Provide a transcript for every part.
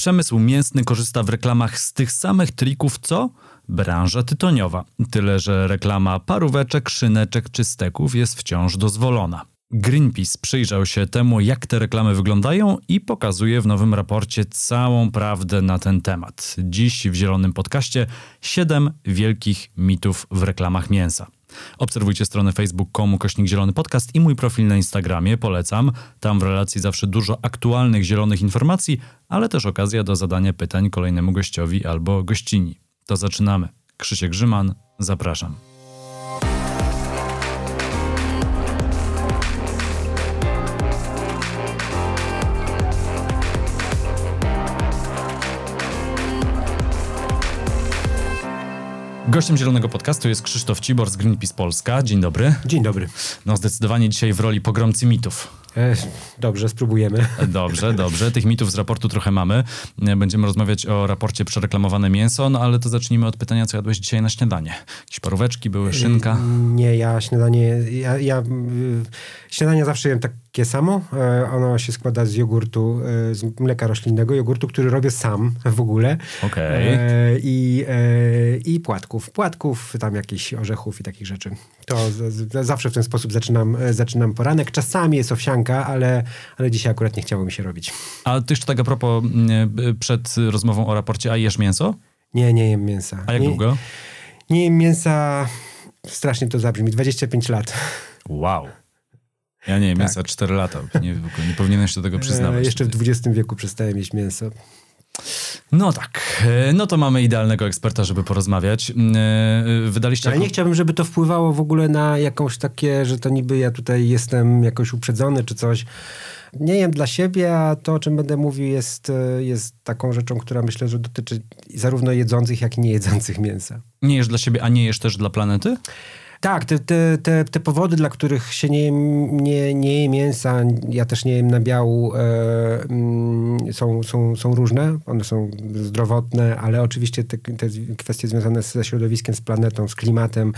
Przemysł mięsny korzysta w reklamach z tych samych trików co branża tytoniowa. Tyle, że reklama paróweczek, szyneczek czy steków jest wciąż dozwolona. Greenpeace przyjrzał się temu, jak te reklamy wyglądają i pokazuje w nowym raporcie całą prawdę na ten temat. Dziś w Zielonym Podcaście 7 wielkich mitów w reklamach mięsa. Obserwujcie stronę facebook.com kośnik zielony podcast i mój profil na Instagramie, polecam. Tam w relacji zawsze dużo aktualnych zielonych informacji, ale też okazja do zadania pytań kolejnemu gościowi albo gościni. To zaczynamy. Krzysiek Grzyman, zapraszam. Gościem Zielonego Podcastu jest Krzysztof Cibor z Greenpeace Polska. Dzień dobry. Dzień dobry. No zdecydowanie dzisiaj w roli pogromcy mitów. E, dobrze, spróbujemy. Dobrze, dobrze. Tych mitów z raportu trochę mamy. Będziemy rozmawiać o raporcie przereklamowane mięso, no ale to zacznijmy od pytania, co jadłeś dzisiaj na śniadanie. Jakieś paróweczki były, szynka? Nie, ja śniadanie, ja, ja y, śniadanie zawsze jem takie samo. E, ono się składa z jogurtu, e, z mleka roślinnego, jogurtu, który robię sam w ogóle. Okej. E, I, I płatków. Płatków, tam jakichś orzechów i takich rzeczy. To zawsze w ten sposób zaczynam, zaczynam poranek. Czasami jest owsianka, ale, ale dzisiaj akurat nie chciało mi się robić. A ty jeszcze tak a propos, przed rozmową o raporcie, a jesz mięso? Nie, nie jem mięsa. A jak nie, długo? Nie jem mięsa, strasznie to zabrzmi, 25 lat. Wow. Ja nie Tak. mięsa 4 lata. Nie, nie powinienem się do tego przyznawać. E, jeszcze w XX wieku przestałem jeść mięso. No tak. E, No to mamy idealnego eksperta, żeby porozmawiać. E, Wydaliście... Ale jako- nie chciałbym, żeby to wpływało w ogóle na jakąś takie, że to niby ja tutaj jestem jakoś uprzedzony czy coś. Nie jem dla siebie, a to, o czym będę mówił, jest, jest taką rzeczą, która myślę, że dotyczy zarówno jedzących, jak i niejedzących mięsa. Nie jesz dla siebie, a nie jesz też dla planety? Tak, te, te, te, te powody, dla których się nie, nie, nie je mięsa, ja też nie jem nabiału, e, mm, są, są, są różne. One są zdrowotne, ale oczywiście te, te kwestie związane ze środowiskiem, z planetą, z klimatem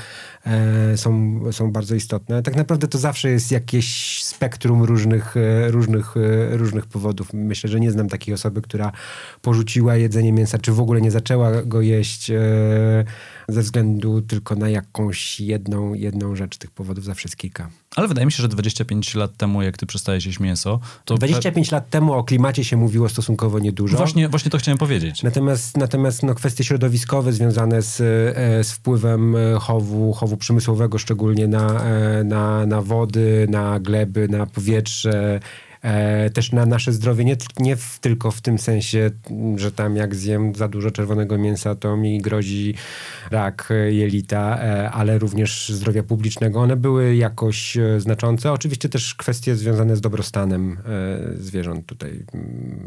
e, są, są bardzo istotne. Tak naprawdę to zawsze jest jakieś spektrum różnych, e, różnych, e, różnych powodów. Myślę, że nie znam takiej osoby, która porzuciła jedzenie mięsa, czy w ogóle nie zaczęła go jeść e, ze względu tylko na jakąś jedną, jedną rzecz. Tych powodów zawsze jest kilka. Ale wydaje mi się, że 25 lat temu, jak ty przestałeś jeść mięso, to... 25 lat temu o klimacie się mówiło stosunkowo niedużo. Właśnie, właśnie to chciałem powiedzieć. Natomiast, natomiast no, kwestie środowiskowe związane z, e, z wpływem e, chowu, chowu przemysłowego, szczególnie na, e, na, na wody, na gleby, na powietrze, e, też na nasze zdrowie, nie, nie w, tylko w tym sensie, że tam jak zjem za dużo czerwonego mięsa, to mi grozi rak e, jelita, e, ale również zdrowia publicznego. One były jakoś e, znaczące. Oczywiście też kwestie związane z dobrostanem e, zwierząt tutaj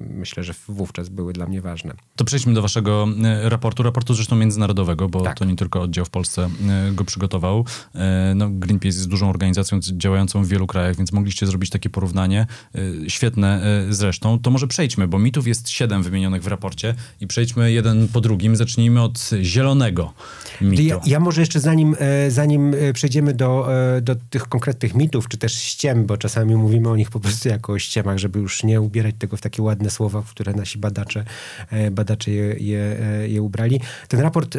myślę, że wówczas były dla mnie ważne. To przejdźmy do waszego e, raportu, raportu zresztą międzynarodowego, bo Tak. to nie tylko oddział w Polsce e, go przygotował. E, No, Greenpeace jest dużą organizacją działającą w wielu krajach, więc mogliście zrobić takie porównanie. E, Świetne e, zresztą. To może przejdźmy, bo mitów jest siedem wymienionych w raporcie i przejdźmy jeden po drugim. Zacznijmy od zielonego mitu. Ja, ja może jeszcze zanim, e, zanim e, przejdziemy do, e, do tych konkretnych mitów, czy też ściem, bo czasami mówimy o nich po prostu jako o ściemach, żeby już nie ubierać tego w takie ładne słowa, w które nasi badacze, badacze je, je, je ubrali. Ten raport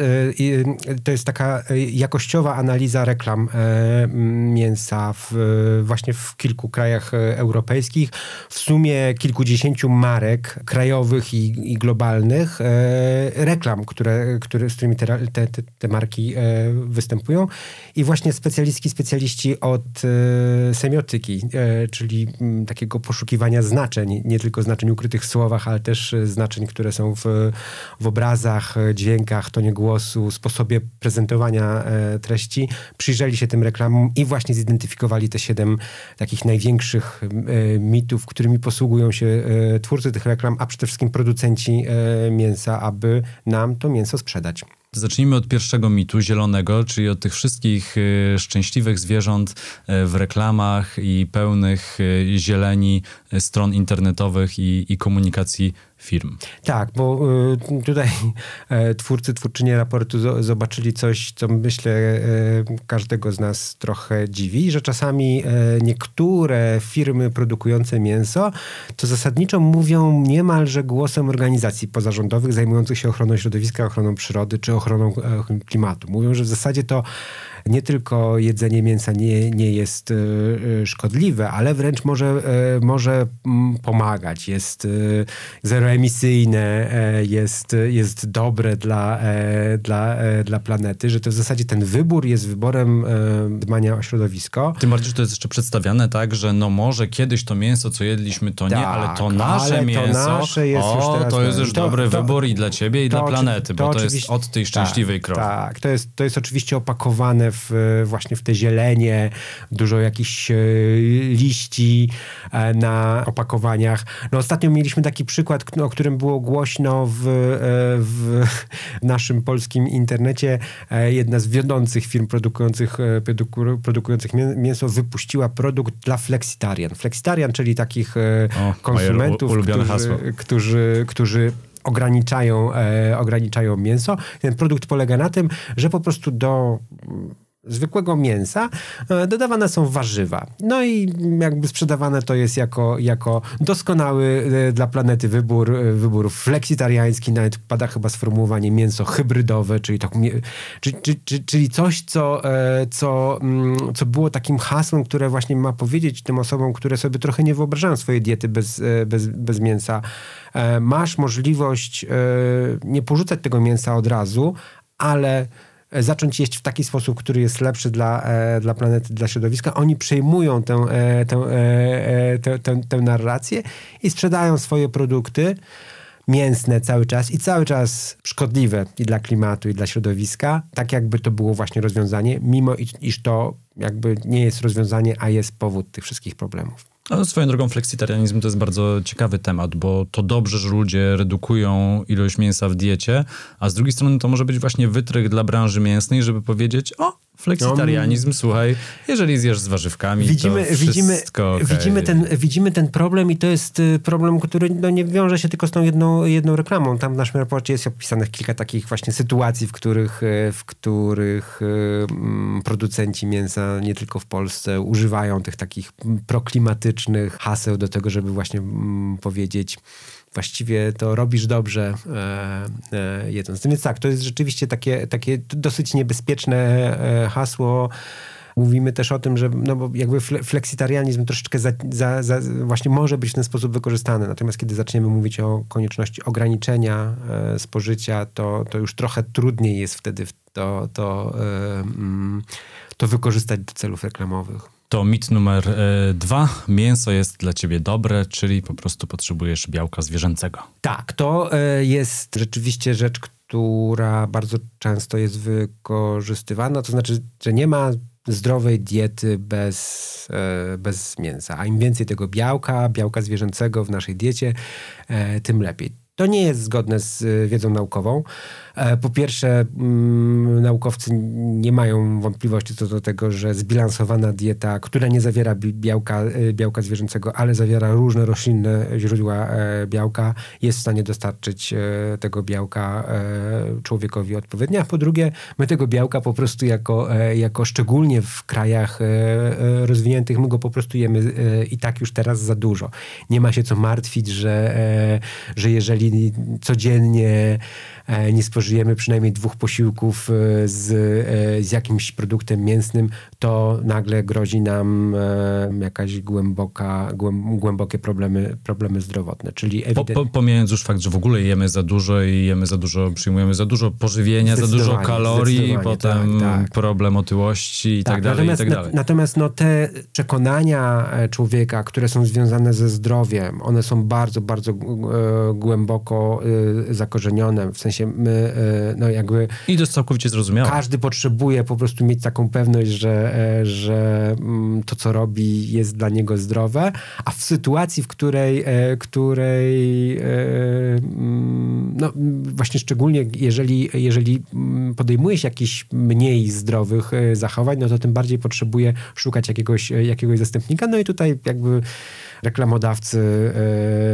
to jest taka jakościowa analiza reklam mięsa w, właśnie w kilku krajach europejskich. W sumie kilkudziesięciu marek krajowych i, i globalnych e, reklam, które, które, z którymi te, te, te, marki e, występują. I właśnie specjalistki, specjaliści od e, semiotyki, e, czyli m, takiego poszukiwania znaczeń, nie tylko znaczeń ukrytych w słowach, ale też znaczeń, które są w, w obrazach, dźwiękach, tonie głosu, sposobie prezentowania e, treści, przyjrzeli się tym reklamom i właśnie zidentyfikowali te siedem takich największych e, mitów, którymi posługują się e, twórcy tych reklam, a przede wszystkim producenci e, mięsa, aby nam to mięso sprzedać. Zacznijmy od pierwszego mitu, zielonego, czyli od tych wszystkich y, szczęśliwych zwierząt w reklamach i pełnych zieleni stron internetowych i, i komunikacji firm. Tak, bo y, tutaj e, twórcy, twórczynie raportu zobaczyli coś, co myślę e, każdego z nas trochę dziwi, że czasami e, niektóre firmy produkujące mięso to zasadniczo mówią niemalże głosem organizacji pozarządowych zajmujących się ochroną środowiska, ochroną przyrody czy ochroną klimatu. Mówią, że w zasadzie to nie tylko jedzenie mięsa nie, nie jest szkodliwe, ale wręcz może, może mm, pomagać. Jest zero zeroemisyjne e, jest, jest dobre dla, e, dla, e, dla planety, że to w zasadzie ten wybór jest wyborem dbania o środowisko. Tym bardziej, że to jest jeszcze przedstawiane tak, że no może kiedyś to mięso, co jedliśmy, to tak, nie, ale to nasze ale mięso, to nasze jest o, już teraz to jest już to, dobry to, wybór i dla ciebie, i dla planety, bo to, jest od tej szczęśliwej tak, krowy. Tak, to jest, to jest oczywiście opakowane w, właśnie w te zielenie, dużo jakichś liści na opakowaniach. No ostatnio mieliśmy taki przykład, o którym było głośno w, e, w naszym polskim internecie. E, jedna z wiodących firm produkujących, e, produku, produkujących mięso wypuściła produkt dla flexitarian. Flexitarian, czyli takich o, konsumentów, którzy, którzy, którzy ograniczają, e, ograniczają mięso. Ten produkt polega na tym, że po prostu do zwykłego mięsa e, dodawane są warzywa. No i jakby sprzedawane to jest jako, jako doskonały e, dla planety wybór, e, wybór fleksitariański, nawet pada chyba sformułowanie mięso hybrydowe, czyli, tak, czyli, coś, co, co, mm, co było takim hasłem, które właśnie ma powiedzieć tym osobom, które sobie trochę nie wyobrażają swojej diety bez, bez, bez mięsa. Masz możliwość nie porzucać tego mięsa od razu, ale zacząć jeść w taki sposób, który jest lepszy dla, e, dla planety, dla środowiska. Oni przejmują tę, e, tę, tę, tę, tę narrację i sprzedają swoje produkty mięsne cały czas i cały czas szkodliwe i dla klimatu, i dla środowiska, tak jakby to było właśnie rozwiązanie, mimo iż to jakby nie jest rozwiązanie, a jest powód tych wszystkich problemów. Ale swoją drogą fleksitarianizm to jest bardzo ciekawy temat, bo to dobrze, że ludzie redukują ilość mięsa w diecie, a z drugiej strony to może być właśnie wytrych dla branży mięsnej, żeby powiedzieć, o, Fleksitarianizm, no, słuchaj, jeżeli zjesz z warzywkami, widzimy, to widzimy, okay. widzimy, ten, widzimy ten problem i to jest y, problem, który no, nie wiąże się tylko z tą jedną, jedną reklamą. Tam w naszym raporcie jest opisanych kilka takich właśnie sytuacji, w których, y, w których um, producenci mięsa, nie tylko w Polsce, używają tych takich proklimatycznych haseł do tego, żeby właśnie um, powiedzieć właściwie to robisz dobrze e, e, jedząc. Więc tak, to jest rzeczywiście takie, takie dosyć niebezpieczne e, hasło. Mówimy też o tym, że no bo jakby fleksitarianizm troszeczkę za, za, za właśnie może być w ten sposób wykorzystany. Natomiast kiedy zaczniemy mówić o konieczności ograniczenia e, spożycia, to, to już trochę trudniej jest wtedy to, to, e, mm, to wykorzystać do celów reklamowych. To mit numer e, dwa. Mięso jest dla ciebie dobre, czyli po prostu potrzebujesz białka zwierzęcego. Tak, to e, jest rzeczywiście rzecz, która bardzo często jest wykorzystywana. To znaczy, że nie ma zdrowej diety bez, e, bez mięsa. A im więcej tego białka, białka zwierzęcego w naszej diecie, tym lepiej. To nie jest zgodne z wiedzą naukową. E, po pierwsze, mm, naukowcy nie mają wątpliwości co do tego, że zbilansowana dieta, która nie zawiera białka, e, białka zwierzęcego, ale zawiera różne roślinne źródła e, białka, jest w stanie dostarczyć tego białka człowiekowi odpowiednio. A po drugie, my tego białka po prostu jako, jako szczególnie w krajach rozwiniętych, my go po prostu jemy i tak już teraz za dużo. Nie ma się co martwić, że, że jeżeli codziennie E, nie spożyjemy przynajmniej dwóch posiłków e, z, e, z jakimś produktem mięsnym, to nagle grozi nam jakaś głęboka, głębokie problemy, problemy zdrowotne. Czyli ewident... po, po, pomijając już fakt, że w ogóle jemy za dużo i jemy za dużo, przyjmujemy za dużo pożywienia, za dużo kalorii, potem tak, tak. problem otyłości i tak, tak dalej. Natomiast, i tak dalej. natomiast no, te przekonania człowieka, które są związane ze zdrowiem, one są bardzo, bardzo głęboko zakorzenione, w sensie my, e, no jakby... I to jest całkowicie zrozumiałe. Każdy potrzebuje po prostu mieć taką pewność, że, e, że mm, to, co robi, jest dla niego zdrowe, a w sytuacji, w której, e, której mm, no, właśnie szczególnie jeżeli, jeżeli podejmuje się jakichś mniej zdrowych zachowań, no to tym bardziej potrzebuje szukać jakiegoś, jakiegoś zastępnika. No i tutaj jakby reklamodawcy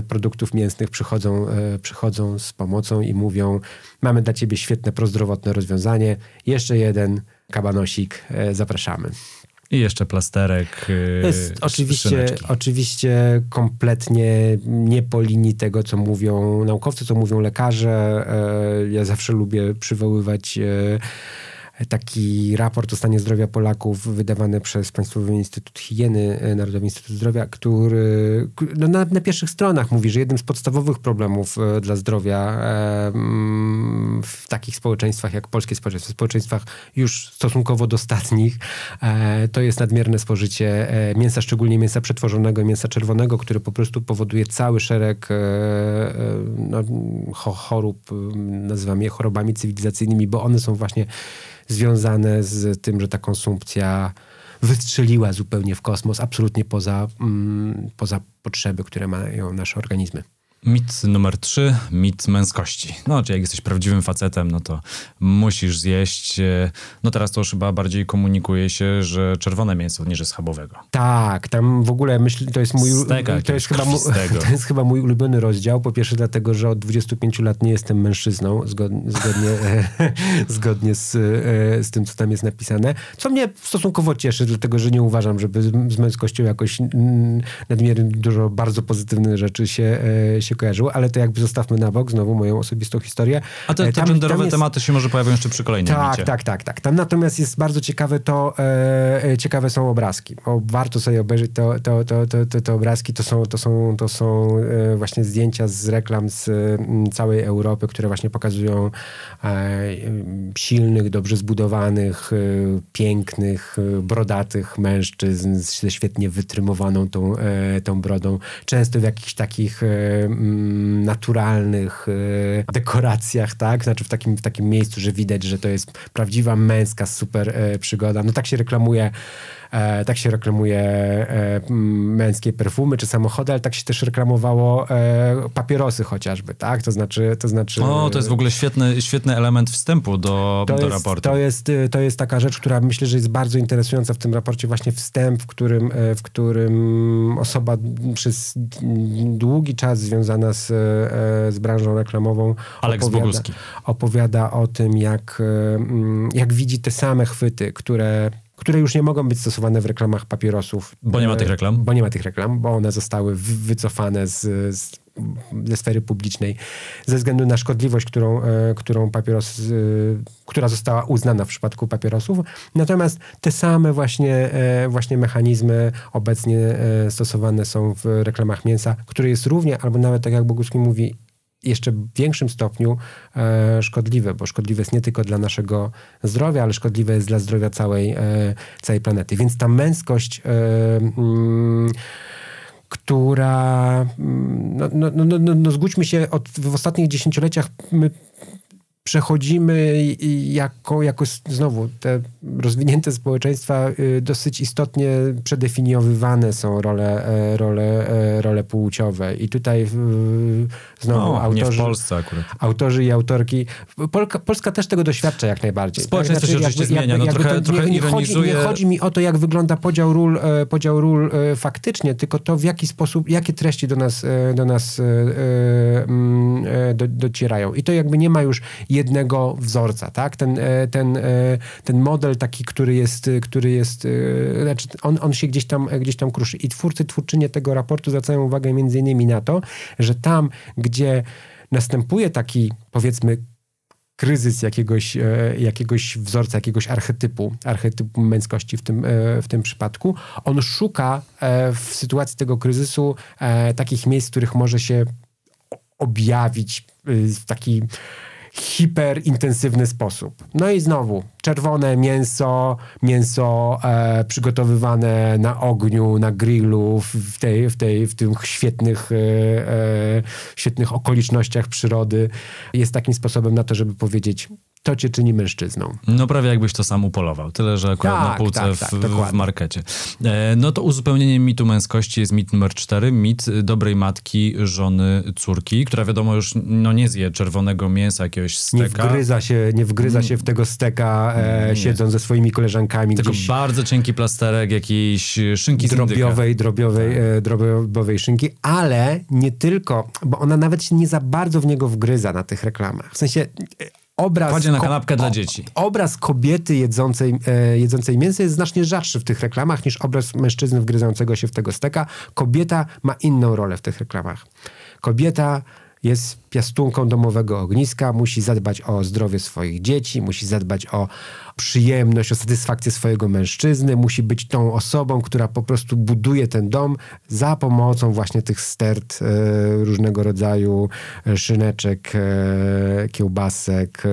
produktów mięsnych przychodzą, przychodzą z pomocą i mówią, mamy dla ciebie świetne prozdrowotne rozwiązanie, jeszcze jeden kabanosik, zapraszamy. I jeszcze plasterek. Jest oczywiście, oczywiście kompletnie nie po linii tego, co mówią naukowcy, co mówią lekarze. E, ja zawsze lubię przywoływać e, taki raport o stanie zdrowia Polaków wydawany przez Państwowy Instytut Higieny, e, Narodowy Instytut Zdrowia, który no na, na, pierwszych stronach mówi, że jednym z podstawowych problemów e, dla zdrowia e, w takich społeczeństwach jak polskie społeczeństwa, społeczeństwach już stosunkowo dostatnich, to jest nadmierne spożycie mięsa, szczególnie mięsa przetworzonego, mięsa czerwonego, które po prostu powoduje cały szereg no, chorób, nazywamy je chorobami cywilizacyjnymi, bo one są właśnie związane z tym, że ta konsumpcja wystrzeliła zupełnie w kosmos, absolutnie poza, mm, poza potrzeby, które mają nasze organizmy. Mit numer trzy, mit męskości. No, czy jak jesteś prawdziwym facetem, no to musisz zjeść. E, no teraz to już chyba bardziej komunikuje się, że czerwone mięso niż schabowego. Tak, tam w ogóle myślę, to jest mój Steka, to jest, chyba, to jest chyba mój ulubiony rozdział. Po pierwsze dlatego, że od 25 lat nie jestem mężczyzną, zgodnie, zgodnie, zgodnie z, e, z tym, co tam jest napisane. Co mnie stosunkowo cieszy, dlatego, że nie uważam, żeby z męskością jakoś nadmiernie dużo bardzo pozytywnych rzeczy się, e, się się kojarzyło, ale to jakby zostawmy na bok, znowu moją osobistą historię. A te, te tam, genderowe tam jest... tematy się może pojawią jeszcze przy kolejnym Tak, micie. tak, tak, tak. Tam natomiast jest bardzo ciekawe to, e, e ciekawe są obrazki. O, warto sobie obejrzeć to, to, to, to, te obrazki. To są, to są, to są e, właśnie zdjęcia z reklam z m, całej Europy, które właśnie pokazują e, silnych, dobrze zbudowanych, e, pięknych, e, brodatych mężczyzn ze świetnie wytrymowaną tą, tą brodą. Często w jakichś takich Mm, naturalnych e, dekoracjach, tak? Znaczy w takim, w takim miejscu, że widać, że to jest prawdziwa męska super e, przygoda. No tak się reklamuje E, tak się reklamuje e, męskie perfumy czy samochody, ale tak się też reklamowało e, papierosy chociażby, tak? To znaczy... To znaczy o, to jest w ogóle świetny, świetny element wstępu do, do jest, raportu. To jest, to jest taka rzecz, która myślę, że jest bardzo interesująca w tym raporcie, właśnie wstęp, w którym, w którym osoba przez długi czas związana z, z branżą reklamową Aleks opowiada, opowiada o tym, jak, jak widzi te same chwyty, które które już nie mogą być stosowane w reklamach papierosów. Bo nie ma tych reklam? Bo nie ma tych reklam, bo one zostały wycofane z, z ze sfery publicznej ze względu na szkodliwość, którą, e, którą papieros, e, która została uznana w przypadku papierosów. Natomiast te same właśnie, e, właśnie mechanizmy obecnie stosowane są w reklamach mięsa, które jest równie, albo nawet tak jak Boguski mówi, jeszcze w większym stopniu e, szkodliwe, bo szkodliwe jest nie tylko dla naszego zdrowia, ale szkodliwe jest dla zdrowia całej, e, całej planety. Więc ta męskość e, mm, która, no, no, no, no, no zgódźmy się, od, w ostatnich dziesięcioleciach my przechodzimy jako, jako znowu te rozwinięte społeczeństwa y, dosyć istotnie przedefiniowywane są role, e, role, e, role płciowe. I tutaj znowu no, autorzy, w Polsce akurat. autorzy i autorki. Polska, Polska też tego doświadcza jak najbardziej. Społeczeństwo tak? znaczy, się oczywiście zmienia. No, jakby trochę, trochę nie, chodzi, nie chodzi mi o to, jak wygląda podział ról, e, podział ról faktycznie, tylko to, w jaki sposób, jakie treści do nas, do nas mm, do, docierają. I to jakby nie ma już jednego wzorca, tak? Ten, e, ten, e, ten model taki, który jest, który jest e, znaczy on, on się gdzieś tam, gdzieś tam kruszy. I twórcy, twórczynie tego raportu zwracają uwagę między innymi na to, że tam, gdzie następuje taki, powiedzmy, kryzys jakiegoś, jakiegoś wzorca, jakiegoś archetypu, archetypu męskości w tym, w tym przypadku, on szuka w sytuacji tego kryzysu takich miejsc, w których może się objawić taki hiperintensywny sposób. No i znowu, czerwone mięso, mięso e, przygotowywane na ogniu, na grillu, w, tej, w, tej, w tych świetnych, e, e, świetnych okolicznościach przyrody jest takim sposobem na to, żeby powiedzieć to cię czyni mężczyzną. No prawie jakbyś to sam upolował, tyle że akurat Tak, na półce tak, w, tak, w dokładnie. markecie. E, no to uzupełnieniem mitu męskości jest mit numer cztery, mit dobrej matki, żony, córki, która wiadomo już no nie zje czerwonego mięsa, jakiegoś Nie steka, wgryza się, nie wgryza się w tego steka, e, Nie. siedząc ze swoimi koleżankami tylko gdzieś bardzo cienki plasterek jakiejś szynki drobiowej, drobiowej, e, drobiowej szynki, ale nie tylko, bo ona nawet się nie za bardzo w niego wgryza na tych reklamach. W sensie obraz... Kładzie na kanapkę dla dzieci. Obraz kobiety jedzącej, e, jedzącej mięso jest znacznie rzadszy w tych reklamach niż obraz mężczyzny wgryzającego się w tego steka. Kobieta ma inną rolę w tych reklamach. Kobieta jest piastunką domowego ogniska, musi zadbać o zdrowie swoich dzieci, musi zadbać o przyjemność, o satysfakcję swojego mężczyzny, musi być tą osobą, która po prostu buduje ten dom za pomocą właśnie tych stert e, różnego rodzaju e, szyneczek, e, kiełbasek.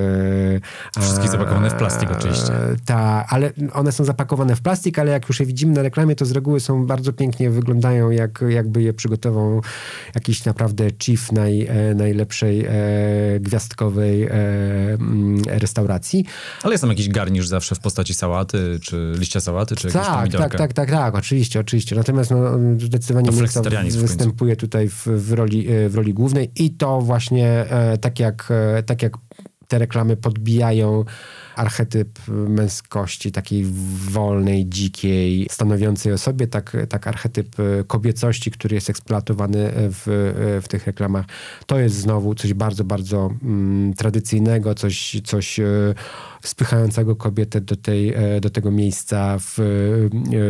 E, Wszystkie zapakowane w plastik oczywiście. Tak, ale one są zapakowane w plastik, ale jak już je widzimy na reklamie, to z reguły są bardzo pięknie, wyglądają jak, jakby je przygotował jakiś naprawdę chief naj, e, najlepszej gwiazdkowej mm, restauracji. Ale jest tam jakiś garnisz zawsze w postaci sałaty, czy liścia sałaty, czy jakiegoś Tak, pomidorka. tak, tak, tak, tak, oczywiście, oczywiście. Natomiast no, zdecydowanie mięso w występuje tutaj w, w, roli, e, w roli głównej i to właśnie e, tak jak, e, tak jak te reklamy podbijają archetyp męskości, takiej wolnej, dzikiej, stanowiącej o sobie, tak, tak archetyp e, kobiecości, który jest eksploatowany w, e, w tych reklamach. To jest znowu coś bardzo, bardzo mm, tradycyjnego, coś, coś spychającego kobietę do, tej, e, do tego miejsca w, e,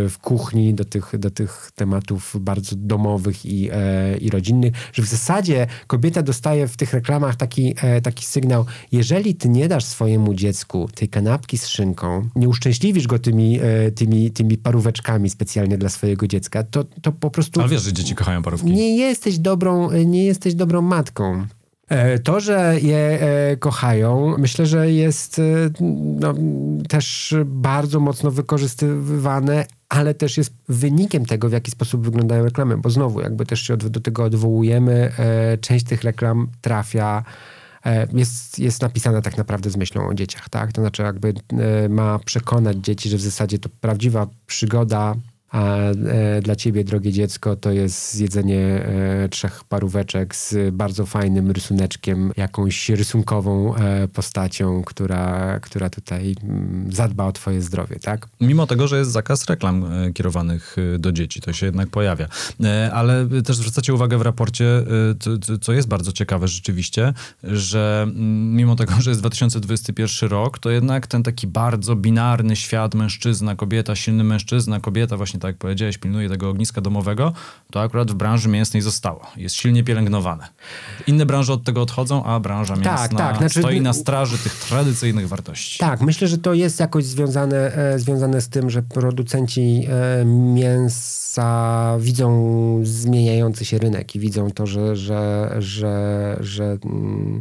w kuchni, do tych, do tych tematów bardzo domowych i, e, i rodzinnych, że w zasadzie kobieta dostaje w tych reklamach taki, taki sygnał, jeżeli ty nie dasz swojemu dziecku tej kanapki z szynką, nie uszczęśliwisz go tymi, tymi, tymi paróweczkami specjalnie dla swojego dziecka, to, to po prostu Ale wiesz, że dzieci kochają parówki. nie jesteś dobrą, nie jesteś dobrą matką. E, To, że je e, kochają, myślę, że jest e, no, też bardzo mocno wykorzystywane, ale też jest wynikiem tego, w jaki sposób wyglądają reklamy, bo znowu jakby też się do tego odwołujemy, część tych reklam trafia jest, jest napisana tak naprawdę z myślą o dzieciach, tak? To znaczy jakby ma przekonać dzieci, że w zasadzie to prawdziwa przygoda a e, dla ciebie, drogie dziecko, to jest zjedzenie e, trzech paróweczek z bardzo fajnym rysuneczkiem, jakąś rysunkową e, postacią, która, która tutaj mm, zadba o twoje zdrowie, tak? Mimo tego, że jest zakaz reklam kierowanych do dzieci, to się jednak pojawia. Ale też zwracacie uwagę w raporcie, co jest bardzo ciekawe rzeczywiście, że mm, mimo tego, że jest 2021 rok, to jednak ten taki bardzo binarny świat mężczyzna, kobieta, silny mężczyzna, kobieta, właśnie tak jak powiedziałeś, pilnuje tego ogniska domowego, to akurat w branży mięsnej zostało. Jest silnie pielęgnowane. Inne branże od tego odchodzą, a branża mięsna Tak, tak, znaczy- stoi na straży tych tradycyjnych wartości. Tak, myślę, że to jest jakoś związane, e, związane z tym, że producenci e, mięsa widzą zmieniający się rynek i widzą to, że, że, że, że, mm,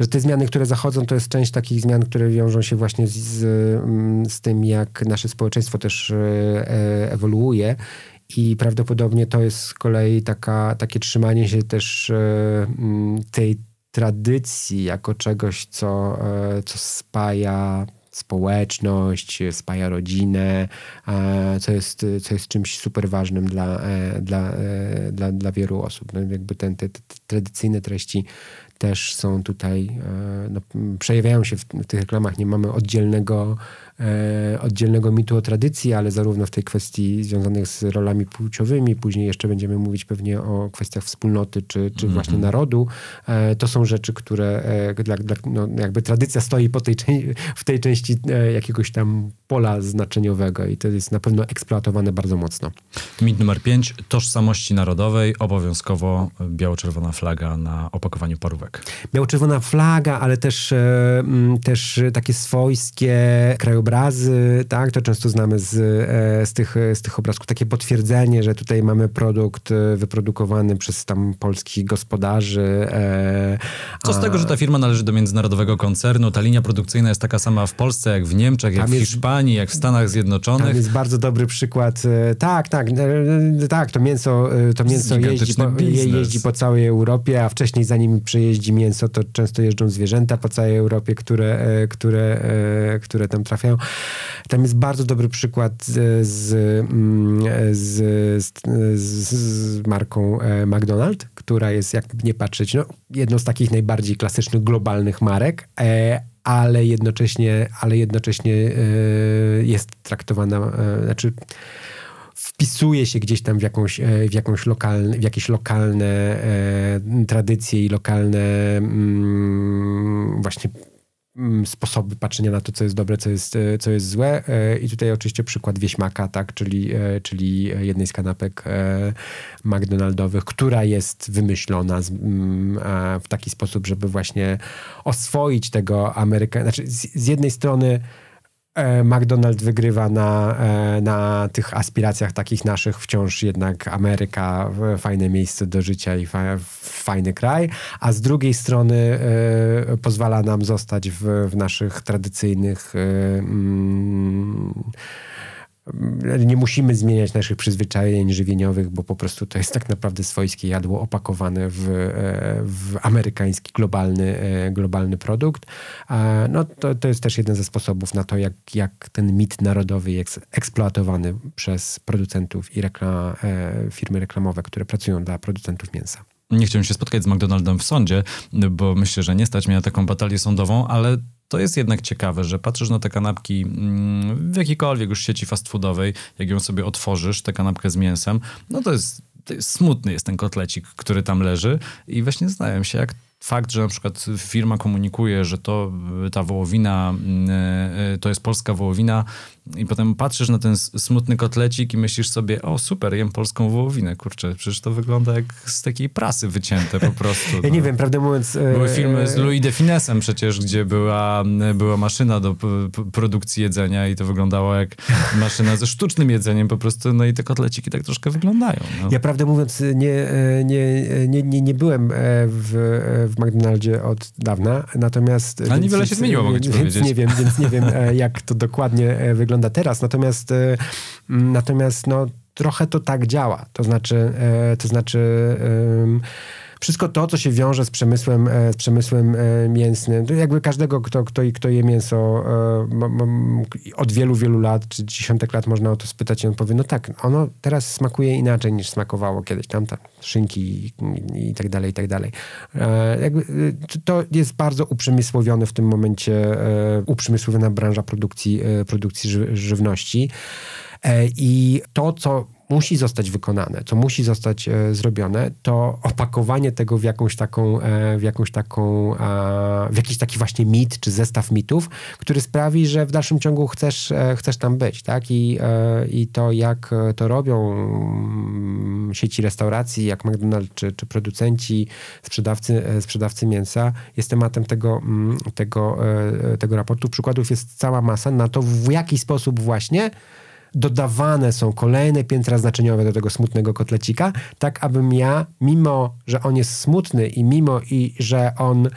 że te zmiany, które zachodzą, to jest część takich zmian, które wiążą się właśnie z, z, z tym, jak nasze społeczeństwo też e, e, ewoluuje. I prawdopodobnie to jest z kolei taka, takie trzymanie się też e, tej tradycji jako czegoś, co, co spaja społeczność, spaja rodzinę, co jest, co jest czymś super ważnym dla, dla, dla, dla wielu osób. No, jakby ten, te, te tradycyjne treści też są tutaj, e, no, przejawiają się w, w tych reklamach. Nie mamy oddzielnego, oddzielnego mitu o tradycji, ale zarówno w tej kwestii związanych z rolami płciowymi, później jeszcze będziemy mówić pewnie o kwestiach wspólnoty czy, czy właśnie narodu. E, to są rzeczy, które e, dla, dla, no, jakby tradycja stoi po tej, w tej części e, jakiegoś tam pola znaczeniowego i to jest na pewno eksploatowane bardzo mocno. Mit numer 5. Tożsamości narodowej. Obowiązkowo biało-czerwona flaga na opakowaniu parówek. Biało-czerwona flaga, ale też, e, mm, też takie swojskie krajobrazy obrazy, tak, to często znamy z, e, z, tych, z tych obrazków, takie potwierdzenie, że tutaj mamy produkt e, wyprodukowany przez tam polskich gospodarzy. E, Co z tego, że ta firma należy do międzynarodowego koncernu, ta linia produkcyjna jest taka sama w Polsce, jak w Niemczech, jak tam w jest, Hiszpanii, jak w Stanach Zjednoczonych. Tam jest bardzo dobry przykład. Tak, tak, tak, to mięso, to mięso jeździ po, jeździ po całej Europie, a wcześniej zanim przejeździ mięso, to często jeżdżą zwierzęta po całej Europie, które, które, które tam trafiają. Tam jest bardzo dobry przykład z, mm, z, z, z marką e, McDonald's, która jest, jakby nie patrzeć, no, jedną z takich najbardziej klasycznych globalnych marek, e, ale jednocześnie, ale jednocześnie e, jest traktowana, znaczy wpisuje się gdzieś tam w jakąś, w jakąś lokalne, w jakieś lokalne e, tradycje i lokalne mm, właśnie sposoby patrzenia na to, co jest dobre, co jest, e, co jest złe. E, I tutaj oczywiście przykład wieśmaka, tak, czyli, e, czyli jednej z kanapek McDonaldowych, która jest wymyślona mm, w taki sposób, żeby właśnie oswoić tego Ameryka. Znaczy, z, jednej strony McDonald's wygrywa na, e, na tych aspiracjach takich naszych, wciąż jednak Ameryka, fajne miejsce do życia i fajny kraj, a z drugiej strony e, pozwala nam zostać w, w naszych tradycyjnych mm, nie musimy zmieniać naszych przyzwyczajeń żywieniowych, bo po prostu to jest tak naprawdę swojskie jadło opakowane w, e, w amerykański globalny, e, globalny produkt. No to, to jest też jeden ze sposobów na to, jak, jak ten mit narodowy jest eksploatowany przez producentów i reklam, e, firmy reklamowe, które pracują dla producentów mięsa. Nie chciałem się spotkać z McDonaldem w sądzie, bo myślę, że nie stać mnie na taką batalię sądową, ale to jest jednak ciekawe, że patrzysz na te kanapki mm, w jakiejkolwiek już sieci fast foodowej, jak ją sobie otworzysz, tę kanapkę z mięsem, no to jest, to jest smutny jest ten kotlecik, który tam leży i właśnie zastanawiam się, jak fakt, że na przykład firma komunikuje, że to ta wołowina mm, e, to jest polska wołowina i potem patrzysz na ten smutny kotlecik i myślisz sobie, o super, jem polską wołowinę, kurczę, przecież to wygląda jak z takiej prasy wycięte po prostu. Ja no. nie wiem, prawdę mówiąc... E, Były filmy z Louis de Finesem przecież, gdzie była, była maszyna do produkcji jedzenia i to wyglądało jak maszyna ze sztucznym jedzeniem po prostu, no i te kotleciki tak troszkę wyglądają. No. Ja prawdę mówiąc nie, e, nie, nie, nie, nie byłem w w McDonaldzie od dawna, natomiast... Ale niewiele się zmieniło, mogę ci powiedzieć. Nie wiem, więc nie wiem, e, jak to dokładnie e, wygląda teraz. Natomiast, e, natomiast no, trochę to tak działa. To znaczy, to znaczy wszystko to, co się wiąże z przemysłem, e, z przemysłem e, mięsnym, to jakby każdego, kto, kto, kto je mięso e, od wielu, wielu lat, czy dziesiątek lat można o to spytać i on powie, no tak, ono teraz smakuje inaczej niż smakowało kiedyś, tam, szynki i, i tak dalej, i tak dalej. Jakby, to jest bardzo uprzemysłowione w tym momencie, uprzemysłowiona branża produkcji, produkcji żywności. I to, co musi zostać wykonane, co musi zostać e, zrobione, to opakowanie tego w jakąś taką, e, w jakąś taką, e, w jakiś taki właśnie mit, czy zestaw mitów, który sprawi, że w dalszym ciągu chcesz, e, chcesz tam być, tak? I, e, I to, jak to robią mm, sieci restauracji, jak McDonald's, czy, czy producenci, sprzedawcy, e, sprzedawcy mięsa, jest tematem tego, mm, tego, tego raportu. Przykładów jest cała masa na to, w jaki sposób właśnie dodawane są kolejne piętra znaczeniowe do tego smutnego kotlecika, tak abym ja, mimo że on jest smutny i mimo i że on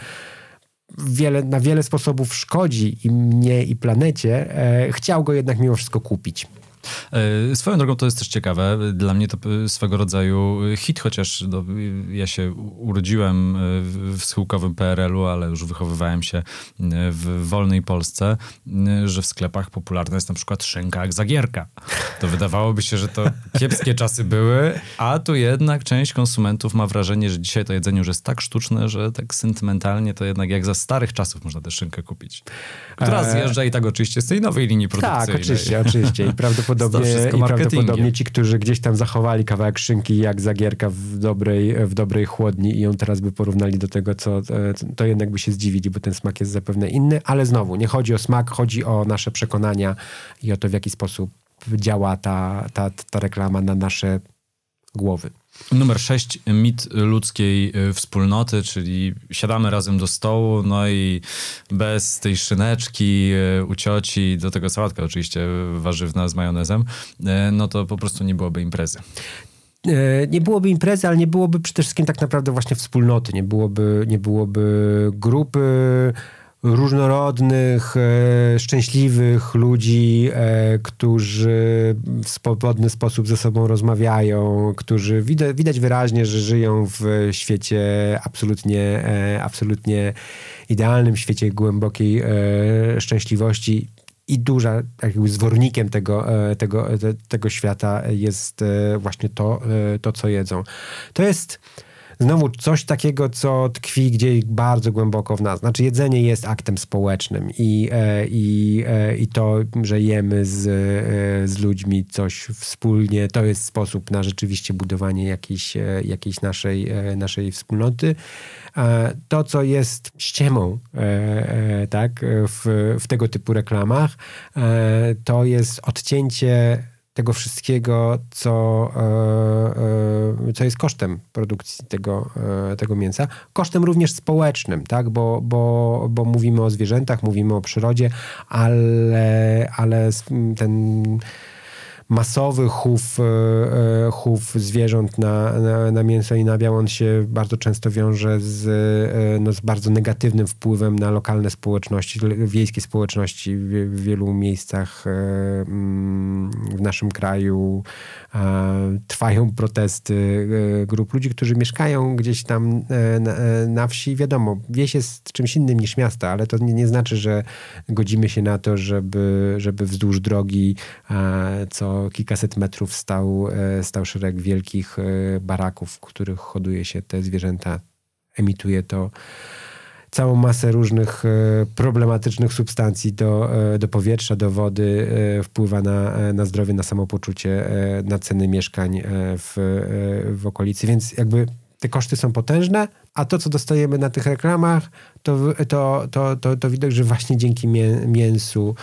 wiele, na wiele sposobów szkodzi i mnie i planecie, e, chciał go jednak mimo wszystko kupić. E, swoją drogą to jest też ciekawe. Dla mnie to swego rodzaju hit, chociaż no, ja się urodziłem w schyłkowym PRL-u, ale już wychowywałem się w wolnej Polsce, że w sklepach popularna jest na przykład szynka jak zagierka. To wydawałoby się, że to kiepskie czasy były, a tu jednak część konsumentów ma wrażenie, że dzisiaj to jedzenie już jest tak sztuczne, że tak sentymentalnie to jednak jak za starych czasów można tę szynkę kupić. Która e, zjeżdża i tak oczywiście z tej nowej linii produkcyjnej. Tak, oczywiście, oczywiście. I prawdopodobnie prawdopodobnie, i prawdopodobnie ci, którzy gdzieś tam zachowali kawałek szynki jak zagierka w dobrej, w dobrej chłodni i ją teraz by porównali do tego, co to jednak by się zdziwili, bo ten smak jest zapewne inny, ale znowu, nie chodzi o smak, chodzi o nasze przekonania i o to, w jaki sposób działa ta, ta, ta reklama na nasze głowy. Numer 6, mit ludzkiej y, wspólnoty, czyli siadamy razem do stołu, no i bez tej szyneczki y, u cioci, do tego sałatka oczywiście warzywna z majonezem, y, no to po prostu nie byłoby imprezy nie byłoby imprezy, ale nie byłoby przede wszystkim tak naprawdę właśnie wspólnoty, nie byłoby, nie byłoby grupy różnorodnych, e, szczęśliwych ludzi, e, którzy w swobodny sposób ze sobą rozmawiają, którzy widać, widać wyraźnie, że żyją w świecie absolutnie, e, absolutnie idealnym, świecie głębokiej szczęśliwości. I duża jakby zwornikiem tego, tego, tego świata jest właśnie to, to, co jedzą. To jest znowu coś takiego, co tkwi gdzieś bardzo głęboko w nas. Znaczy jedzenie jest aktem społecznym i, e, i, e, i to, że jemy z, e, z ludźmi coś wspólnie, to jest sposób na rzeczywiście budowanie jakiejś, jakiejś naszej, naszej wspólnoty. To, co jest ściemą tak, w, w tego typu reklamach, to jest odcięcie tego wszystkiego, co, e, e, co jest kosztem produkcji tego, e, tego mięsa. Kosztem również społecznym, tak? bo, bo, bo mówimy o zwierzętach, mówimy o przyrodzie, ale, ale ten masowy chów, e, e, chów zwierząt na, na, na, mięso i nabiał, on się bardzo często wiąże z, e, no, z bardzo negatywnym wpływem na lokalne społeczności, wiejskie społeczności w, wielu miejscach mm, w naszym kraju. Trwają protesty grup ludzi, którzy mieszkają gdzieś tam na, na wsi. Wiadomo, wieś jest czymś innym niż miasto, ale to nie, nie znaczy, że godzimy się na to, żeby, żeby wzdłuż drogi co kilkaset metrów stał, e, stał szereg wielkich e, baraków, w których hoduje się te zwierzęta. Emituje to całą masę różnych e, problematycznych substancji do, do powietrza, do wody, wpływa na, na zdrowie, na samopoczucie, na ceny mieszkań w, w okolicy. Więc jakby te koszty są potężne, a to, co dostajemy na tych reklamach, to, to, to, to, to widać, że właśnie dzięki mięsu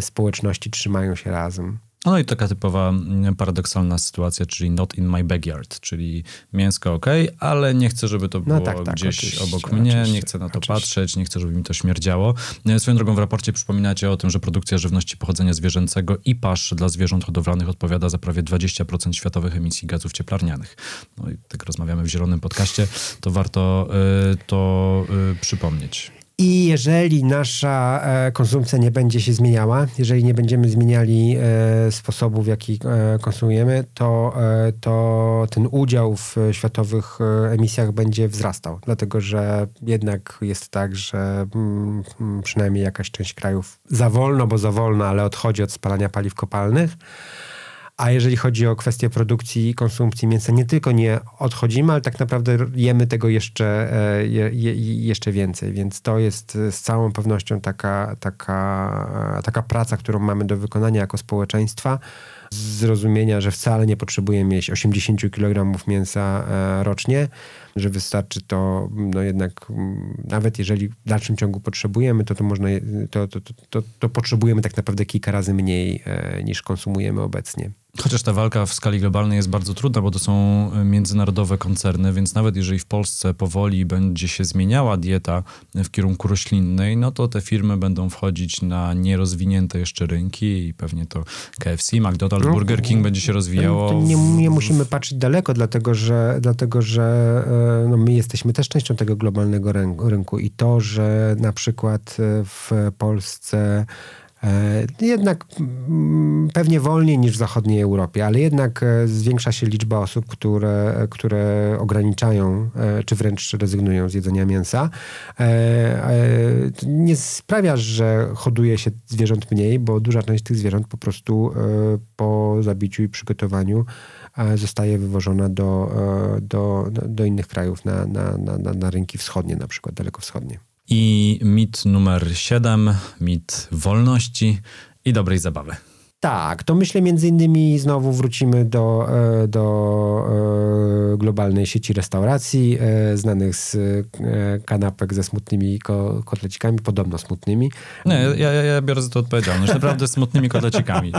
społeczności trzymają się razem. No i taka typowa mm, paradoksalna sytuacja, czyli not in my backyard, czyli mięsko ok, ale nie chcę, żeby to no było no tak, tak, gdzieś obok mnie, nie chcę na to oczywiście. patrzeć, nie chcę, żeby mi to śmierdziało. E, swoją drogą w raporcie przypominacie o tym, że produkcja żywności pochodzenia zwierzęcego i pasz dla zwierząt hodowlanych odpowiada za prawie 20% światowych emisji gazów cieplarnianych. No i tak rozmawiamy w zielonym podcaście, to warto y, to y, przypomnieć. I jeżeli nasza e, konsumpcja nie będzie się zmieniała, jeżeli nie będziemy zmieniali e, sposobu, w jaki e, konsumujemy, to, to ten udział w światowych emisjach będzie wzrastał. Dlatego, że jednak jest tak, że mm, mm, przynajmniej jakaś część krajów za wolno, bo za wolno, ale odchodzi od spalania paliw kopalnych a jeżeli chodzi o kwestię produkcji i konsumpcji mięsa, nie tylko nie odchodzimy, ale tak naprawdę jemy tego jeszcze, e, je, je, jeszcze więcej. Więc to jest z całą pewnością taka, taka, taka praca, którą mamy do wykonania jako społeczeństwa zrozumienia, że wcale nie potrzebujemy mieć 80 kg mięsa e, rocznie, że wystarczy to, no jednak nawet jeżeli w dalszym ciągu potrzebujemy, to to można, to, to, to, to, to potrzebujemy tak naprawdę kilka razy mniej e, niż konsumujemy obecnie. Chociaż ta walka w skali globalnej jest bardzo trudna, bo to są e, międzynarodowe koncerny, więc nawet jeżeli w Polsce powoli będzie się zmieniała dieta w kierunku roślinnej, no to te firmy będą wchodzić na nierozwinięte jeszcze rynki i pewnie to KFC, McDonald's, no, Burger King będzie się rozwijało. Nie, nie, musimy patrzeć daleko, dlatego że, dlatego, że e, no, my jesteśmy też częścią tego globalnego rynku i to, że na przykład e, w Polsce E, jednak mm, pewnie wolniej niż w zachodniej Europie, ale jednak e, zwiększa się liczba osób, które, które ograniczają e, czy wręcz rezygnują z jedzenia mięsa. Nie sprawia, że hoduje się zwierząt mniej, bo duża część tych zwierząt po prostu po zabiciu i przygotowaniu zostaje wywożona do, do, do innych krajów, na, na, na, na rynki wschodnie, na przykład dalekowschodnie. I mit numer 7, mit wolności i dobrej zabawy. Tak, to myślę między innymi znowu wrócimy do, e, do e, globalnej sieci restauracji, e, znanych z kanapek ze smutnymi kotlecikami, podobno smutnymi. Nie, ja, ja, biorę za to odpowiedzialność, naprawdę smutnymi kotlecikami.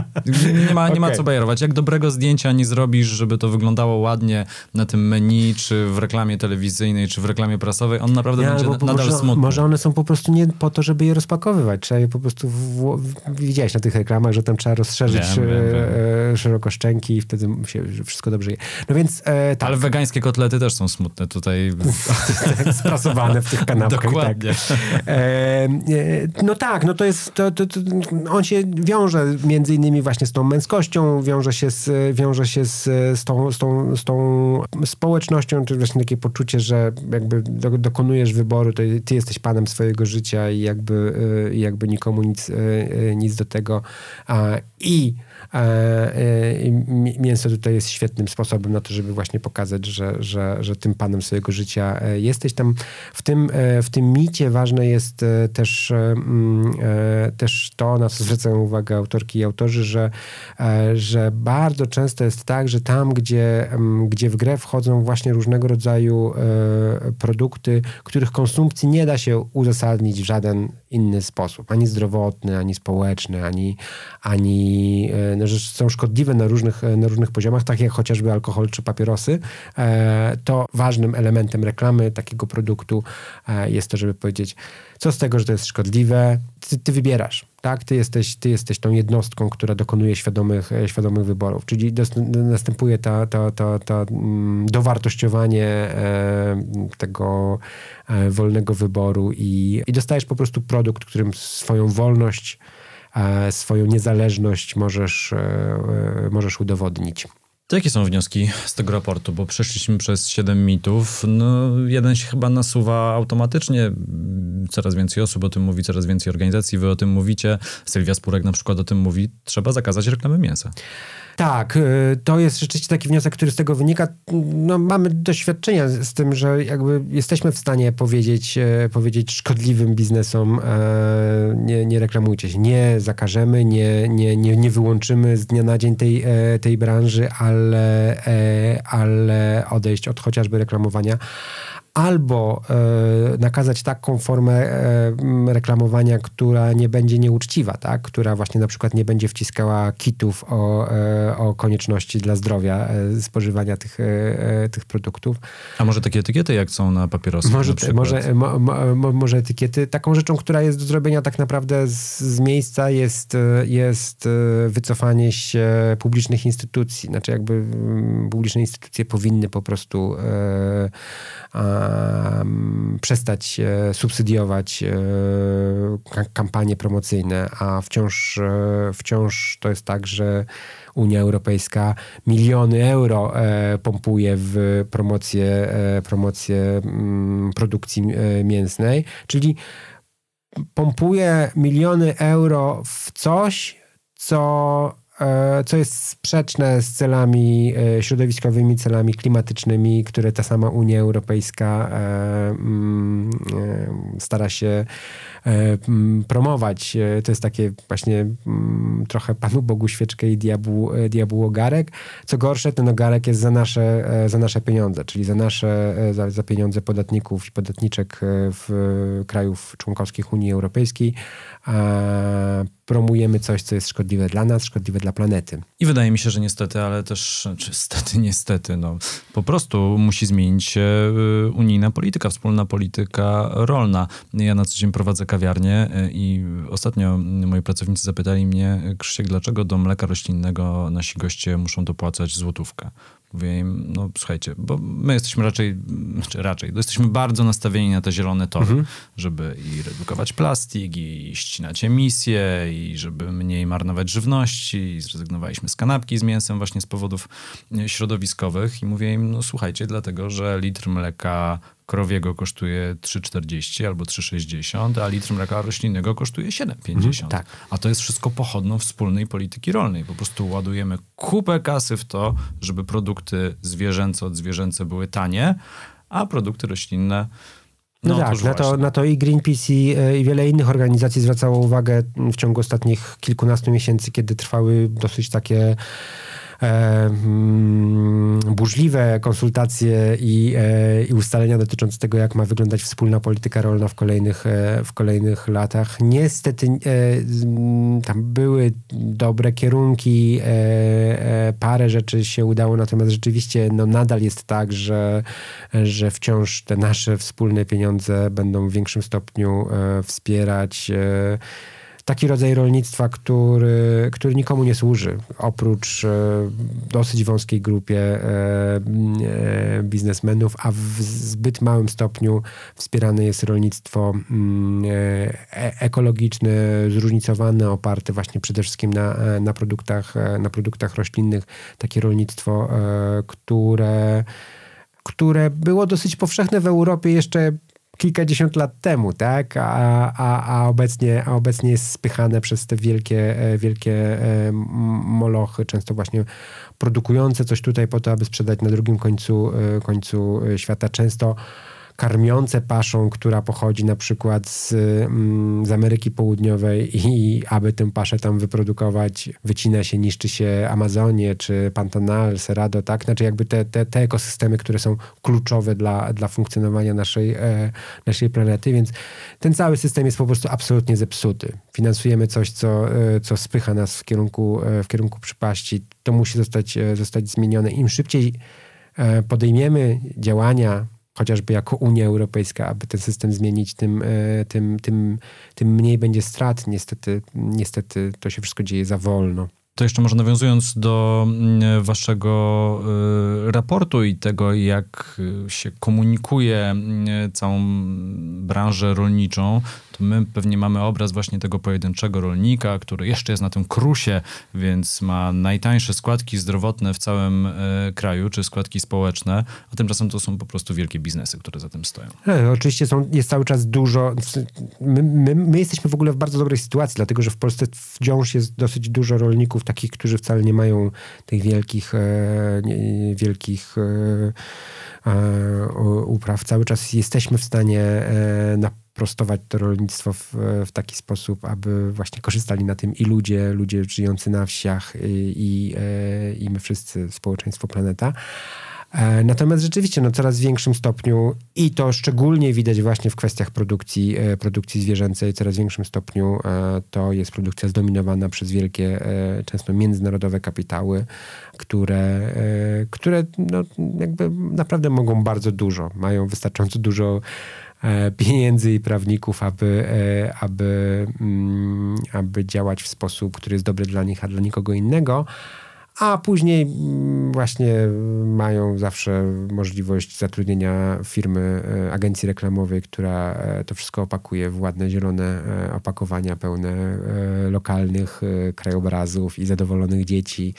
Nie ma, nie ma co bajerować. Jak dobrego zdjęcia nie zrobisz, żeby to wyglądało ładnie na tym menu, czy w reklamie telewizyjnej, czy w reklamie prasowej, on naprawdę będzie nadal może, smutny. Może one są po prostu nie po to, żeby je rozpakowywać. Trzeba je po prostu... W... Widziałeś na tych reklamach, że tam trzeba rozszerzyć rozszerzyć wiem, wiem, wiem. E, szeroko szczęki i wtedy się wszystko dobrze je. No więc e, tak. Ale wegańskie kotlety też są smutne tutaj. Sprasowane w tych kanapkach. Tak. Dokładnie. Tak. E, no tak, no to jest, to, to, to, on się wiąże między innymi właśnie z tą męskością, wiąże się z, wiąże się z, z, tą, z, tą, z tą społecznością, czy właśnie takie poczucie, że jakby do, dokonujesz wyboru, to ty jesteś panem swojego życia i jakby, e, jakby nikomu nic, nic do tego. I E, e, mięso tutaj jest świetnym sposobem na to, żeby właśnie pokazać, że, że, że tym panem swojego życia e, jesteś. Tam w tym, w tym micie ważne jest też, mm, też to, na co zwracają uwagę autorki i autorzy, że, że bardzo często jest tak, że tam, gdzie, mm, gdzie w grę wchodzą właśnie różnego rodzaju produkty, których konsumpcji nie da się uzasadnić w żaden inny sposób, ani zdrowotny, ani społeczny, ani, ani że są szkodliwe na różnych, na różnych poziomach, tak jak chociażby alkohol czy papierosy, e, to ważnym elementem reklamy takiego produktu e, jest to, żeby powiedzieć, co z tego, że to jest szkodliwe, ty, ty wybierasz, tak? Ty jesteś, ty jesteś tą jednostką, która dokonuje świadomych, e, świadomych wyborów, czyli następuje ta, ta, ta, ta mm, dowartościowanie tego wolnego wyboru i, i dostajesz po prostu produkt, którym swoją wolność swoją niezależność możesz, e, e, możesz udowodnić. To jakie są wnioski z tego raportu? Bo przeszliśmy przez siedem mitów. No, jeden się chyba nasuwa automatycznie. Coraz więcej osób o tym mówi, coraz więcej organizacji. Wy o tym mówicie. Sylwia Spurek na przykład o tym mówi. Trzeba zakazać reklamy mięsa. Tak, y, to jest rzeczywiście taki wniosek, który z tego wynika. No, mamy doświadczenia z tym, że jakby jesteśmy w stanie powiedzieć, e, powiedzieć szkodliwym biznesom e, nie, nie reklamujcie się, nie zakażemy, nie, nie, nie, nie wyłączymy z dnia na dzień tej, e, tej branży, ale, ale odejść od chociażby reklamowania albo e, nakazać taką formę e, reklamowania, która nie będzie nieuczciwa, tak? która właśnie na przykład nie będzie wciskała kitów o, e, o konieczności dla zdrowia e, spożywania tych, e, e, tych produktów. A może takie etykiety, jak są na papierosach? Może, na może, mo, mo, może etykiety. Taką rzeczą, która jest do zrobienia tak naprawdę z, z miejsca jest, jest wycofanie się publicznych instytucji. Znaczy jakby mm, publiczne instytucje powinny po prostu przestać e, subsydiować e, kampanie promocyjne, a wciąż, e, wciąż to jest tak, że Unia Europejska miliony euro pompuje w promocję, promocję mm, produkcji mięsnej, czyli pompuje miliony euro w coś, co co jest sprzeczne z celami e, środowiskowymi, celami klimatycznymi, które ta sama Unia Europejska e, mm, stara się mm, promować. To jest takie właśnie mm, trochę Panu Bogu świeczkę i diabłu, diabłu ogarek. Co gorsze, ten ogarek jest za nasze, za nasze pieniądze, czyli za nasze, za, za pieniądze podatników i podatniczek w krajów członkowskich Unii Europejskiej promujemy coś, co jest szkodliwe dla nas, szkodliwe dla planety. I wydaje mi się, że niestety, ale też, czy stety, niestety, no, po prostu musi zmienić się y, unijna polityka, wspólna polityka rolna. Ja na co dzień prowadzę kawiarnię y, i ostatnio moi pracownicy zapytali mnie, Krzysiek, dlaczego do mleka roślinnego nasi goście muszą dopłacać złotówkę? Mówię im, no słuchajcie, bo my jesteśmy raczej, znaczy raczej, jesteśmy bardzo nastawieni na te zielone tory, mhm. żeby i redukować plastik, i ścinać emisje, i żeby mniej marnować żywności, i zrezygnowaliśmy z kanapki z mięsem właśnie z powodów środowiskowych i mówię im, no słuchajcie, dlatego, że litr mleka krowiego kosztuje 3,40 albo 3,60, a litr mleka roślinnego kosztuje 7,50. Mhm, tak. A to jest wszystko pochodną wspólnej polityki rolnej. Po prostu ładujemy kupę kasy w to, żeby produkty zwierzęce od zwierzęce były tanie, a produkty roślinne No, No, tak, otóż na to, na to i Greenpeace i, e, i wiele innych organizacji zwracało uwagę w ciągu ostatnich kilkunastu miesięcy, kiedy trwały dosyć takie burzliwe konsultacje i, e, i ustalenia dotyczące tego, jak ma wyglądać wspólna polityka rolna w kolejnych, e, w kolejnych latach. Niestety e, tam były dobre kierunki, parę rzeczy się udało, natomiast rzeczywiście no, nadal jest tak, że, że wciąż te nasze wspólne pieniądze będą w większym stopniu wspierać taki rodzaj rolnictwa, który, który nikomu nie służy, oprócz e, dosyć wąskiej grupie e, e, biznesmenów, a w zbyt małym stopniu wspierane jest rolnictwo mm, ekologiczne, zróżnicowane, oparte właśnie przede wszystkim na, na, produktach, na produktach roślinnych. Takie rolnictwo, które, które było dosyć powszechne w Europie jeszcze kilkadziesiąt lat temu, tak? A, a, a, obecnie, a obecnie jest spychane przez te wielkie, e, wielkie e, molochy, często właśnie produkujące coś tutaj po to, aby sprzedać na drugim końcu, e, końcu świata. Często karmiące paszą, która pochodzi na przykład z, mm, z Ameryki Południowej i aby tę paszę tam wyprodukować, wycina się, niszczy się Amazonię, czy Pantanal, Cerrado, tak? Znaczy jakby te, te, te ekosystemy, które są kluczowe dla, dla funkcjonowania naszej, e, naszej planety, więc ten cały system jest po prostu absolutnie zepsuty. Finansujemy coś, co, e, co spycha nas w kierunku, e, w kierunku przypaści. To musi zostać, e, zostać zmienione. Im szybciej e, podejmiemy działania, chociażby jako Unia Europejska, aby ten system zmienić, tym, e, tym, tym, tym mniej będzie strat. Niestety, niestety to się wszystko dzieje za wolno. To jeszcze może nawiązując do mm, waszego y, raportu i tego, jak się komunikuje y, całą branżę rolniczą, to my pewnie mamy obraz właśnie tego pojedynczego rolnika, który jeszcze jest na tym krusie, więc ma najtańsze składki zdrowotne w całym y, kraju, czy składki społeczne, a tymczasem to są po prostu wielkie biznesy, które za tym stoją. E, Oczywiście są, jest cały czas dużo. My, my, my jesteśmy w ogóle w bardzo dobrej sytuacji, dlatego że w Polsce wciąż jest dosyć dużo rolników, takich, którzy wcale nie mają tych wielkich, e, wielkich e, e, upraw. Cały czas jesteśmy w stanie e, naprostować to rolnictwo w, w taki sposób, aby właśnie korzystali na tym i ludzie, ludzie żyjący na wsiach i, i, e, i my wszyscy, społeczeństwo planeta. E, Natomiast rzeczywiście no, coraz większym stopniu i to szczególnie widać właśnie w kwestiach produkcji, e, produkcji zwierzęcej, coraz większym stopniu to jest produkcja zdominowana przez wielkie, często międzynarodowe kapitały, które, które no, jakby naprawdę mogą bardzo dużo, mają wystarczająco dużo pieniędzy i prawników, aby, e, aby, mm, aby działać w sposób, który jest dobry dla nich, a dla nikogo innego. A później mm, właśnie mają zawsze możliwość zatrudnienia firmy, e, agencji reklamowej, która e, to wszystko opakuje w ładne zielone e, opakowania pełne e, lokalnych e, krajobrazów i zadowolonych dzieci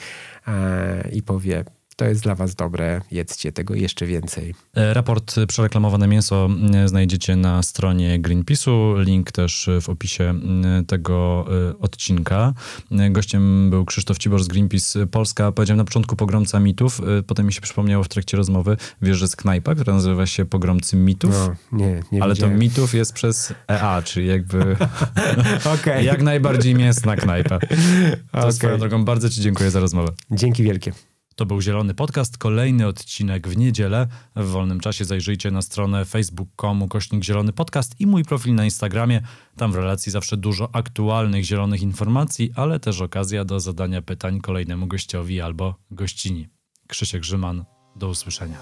e, i powie, to jest dla was dobre, jedzcie tego jeszcze więcej. E, Raport e, Przereklamowane Mięso e, znajdziecie na stronie Greenpeace'u. Link też e, w opisie m, tego e, odcinka. E, Gościem był Krzysztof Cibor z Greenpeace Polska. Powiedziałem na początku pogromca mitów, e, potem mi się przypomniało w trakcie rozmowy, wiesz, że jest knajpa, która nazywa się Pogromcy Mitów. No, nie, nie Ale to wiedziałem. mitów jest przez EA, czyli jakby Okej. jak najbardziej mięsna knajpa. To Okej. swoją drogą bardzo ci dziękuję za rozmowę. Dzięki wielkie. To był Zielony Podcast, kolejny odcinek w niedzielę. W wolnym czasie zajrzyjcie na stronę facebook.com kośnik Zielony Podcast i mój profil na Instagramie. Tam w relacji zawsze dużo aktualnych zielonych informacji, ale też okazja do zadania pytań kolejnemu gościowi albo gościni. Krzysiek Grzyman, do usłyszenia.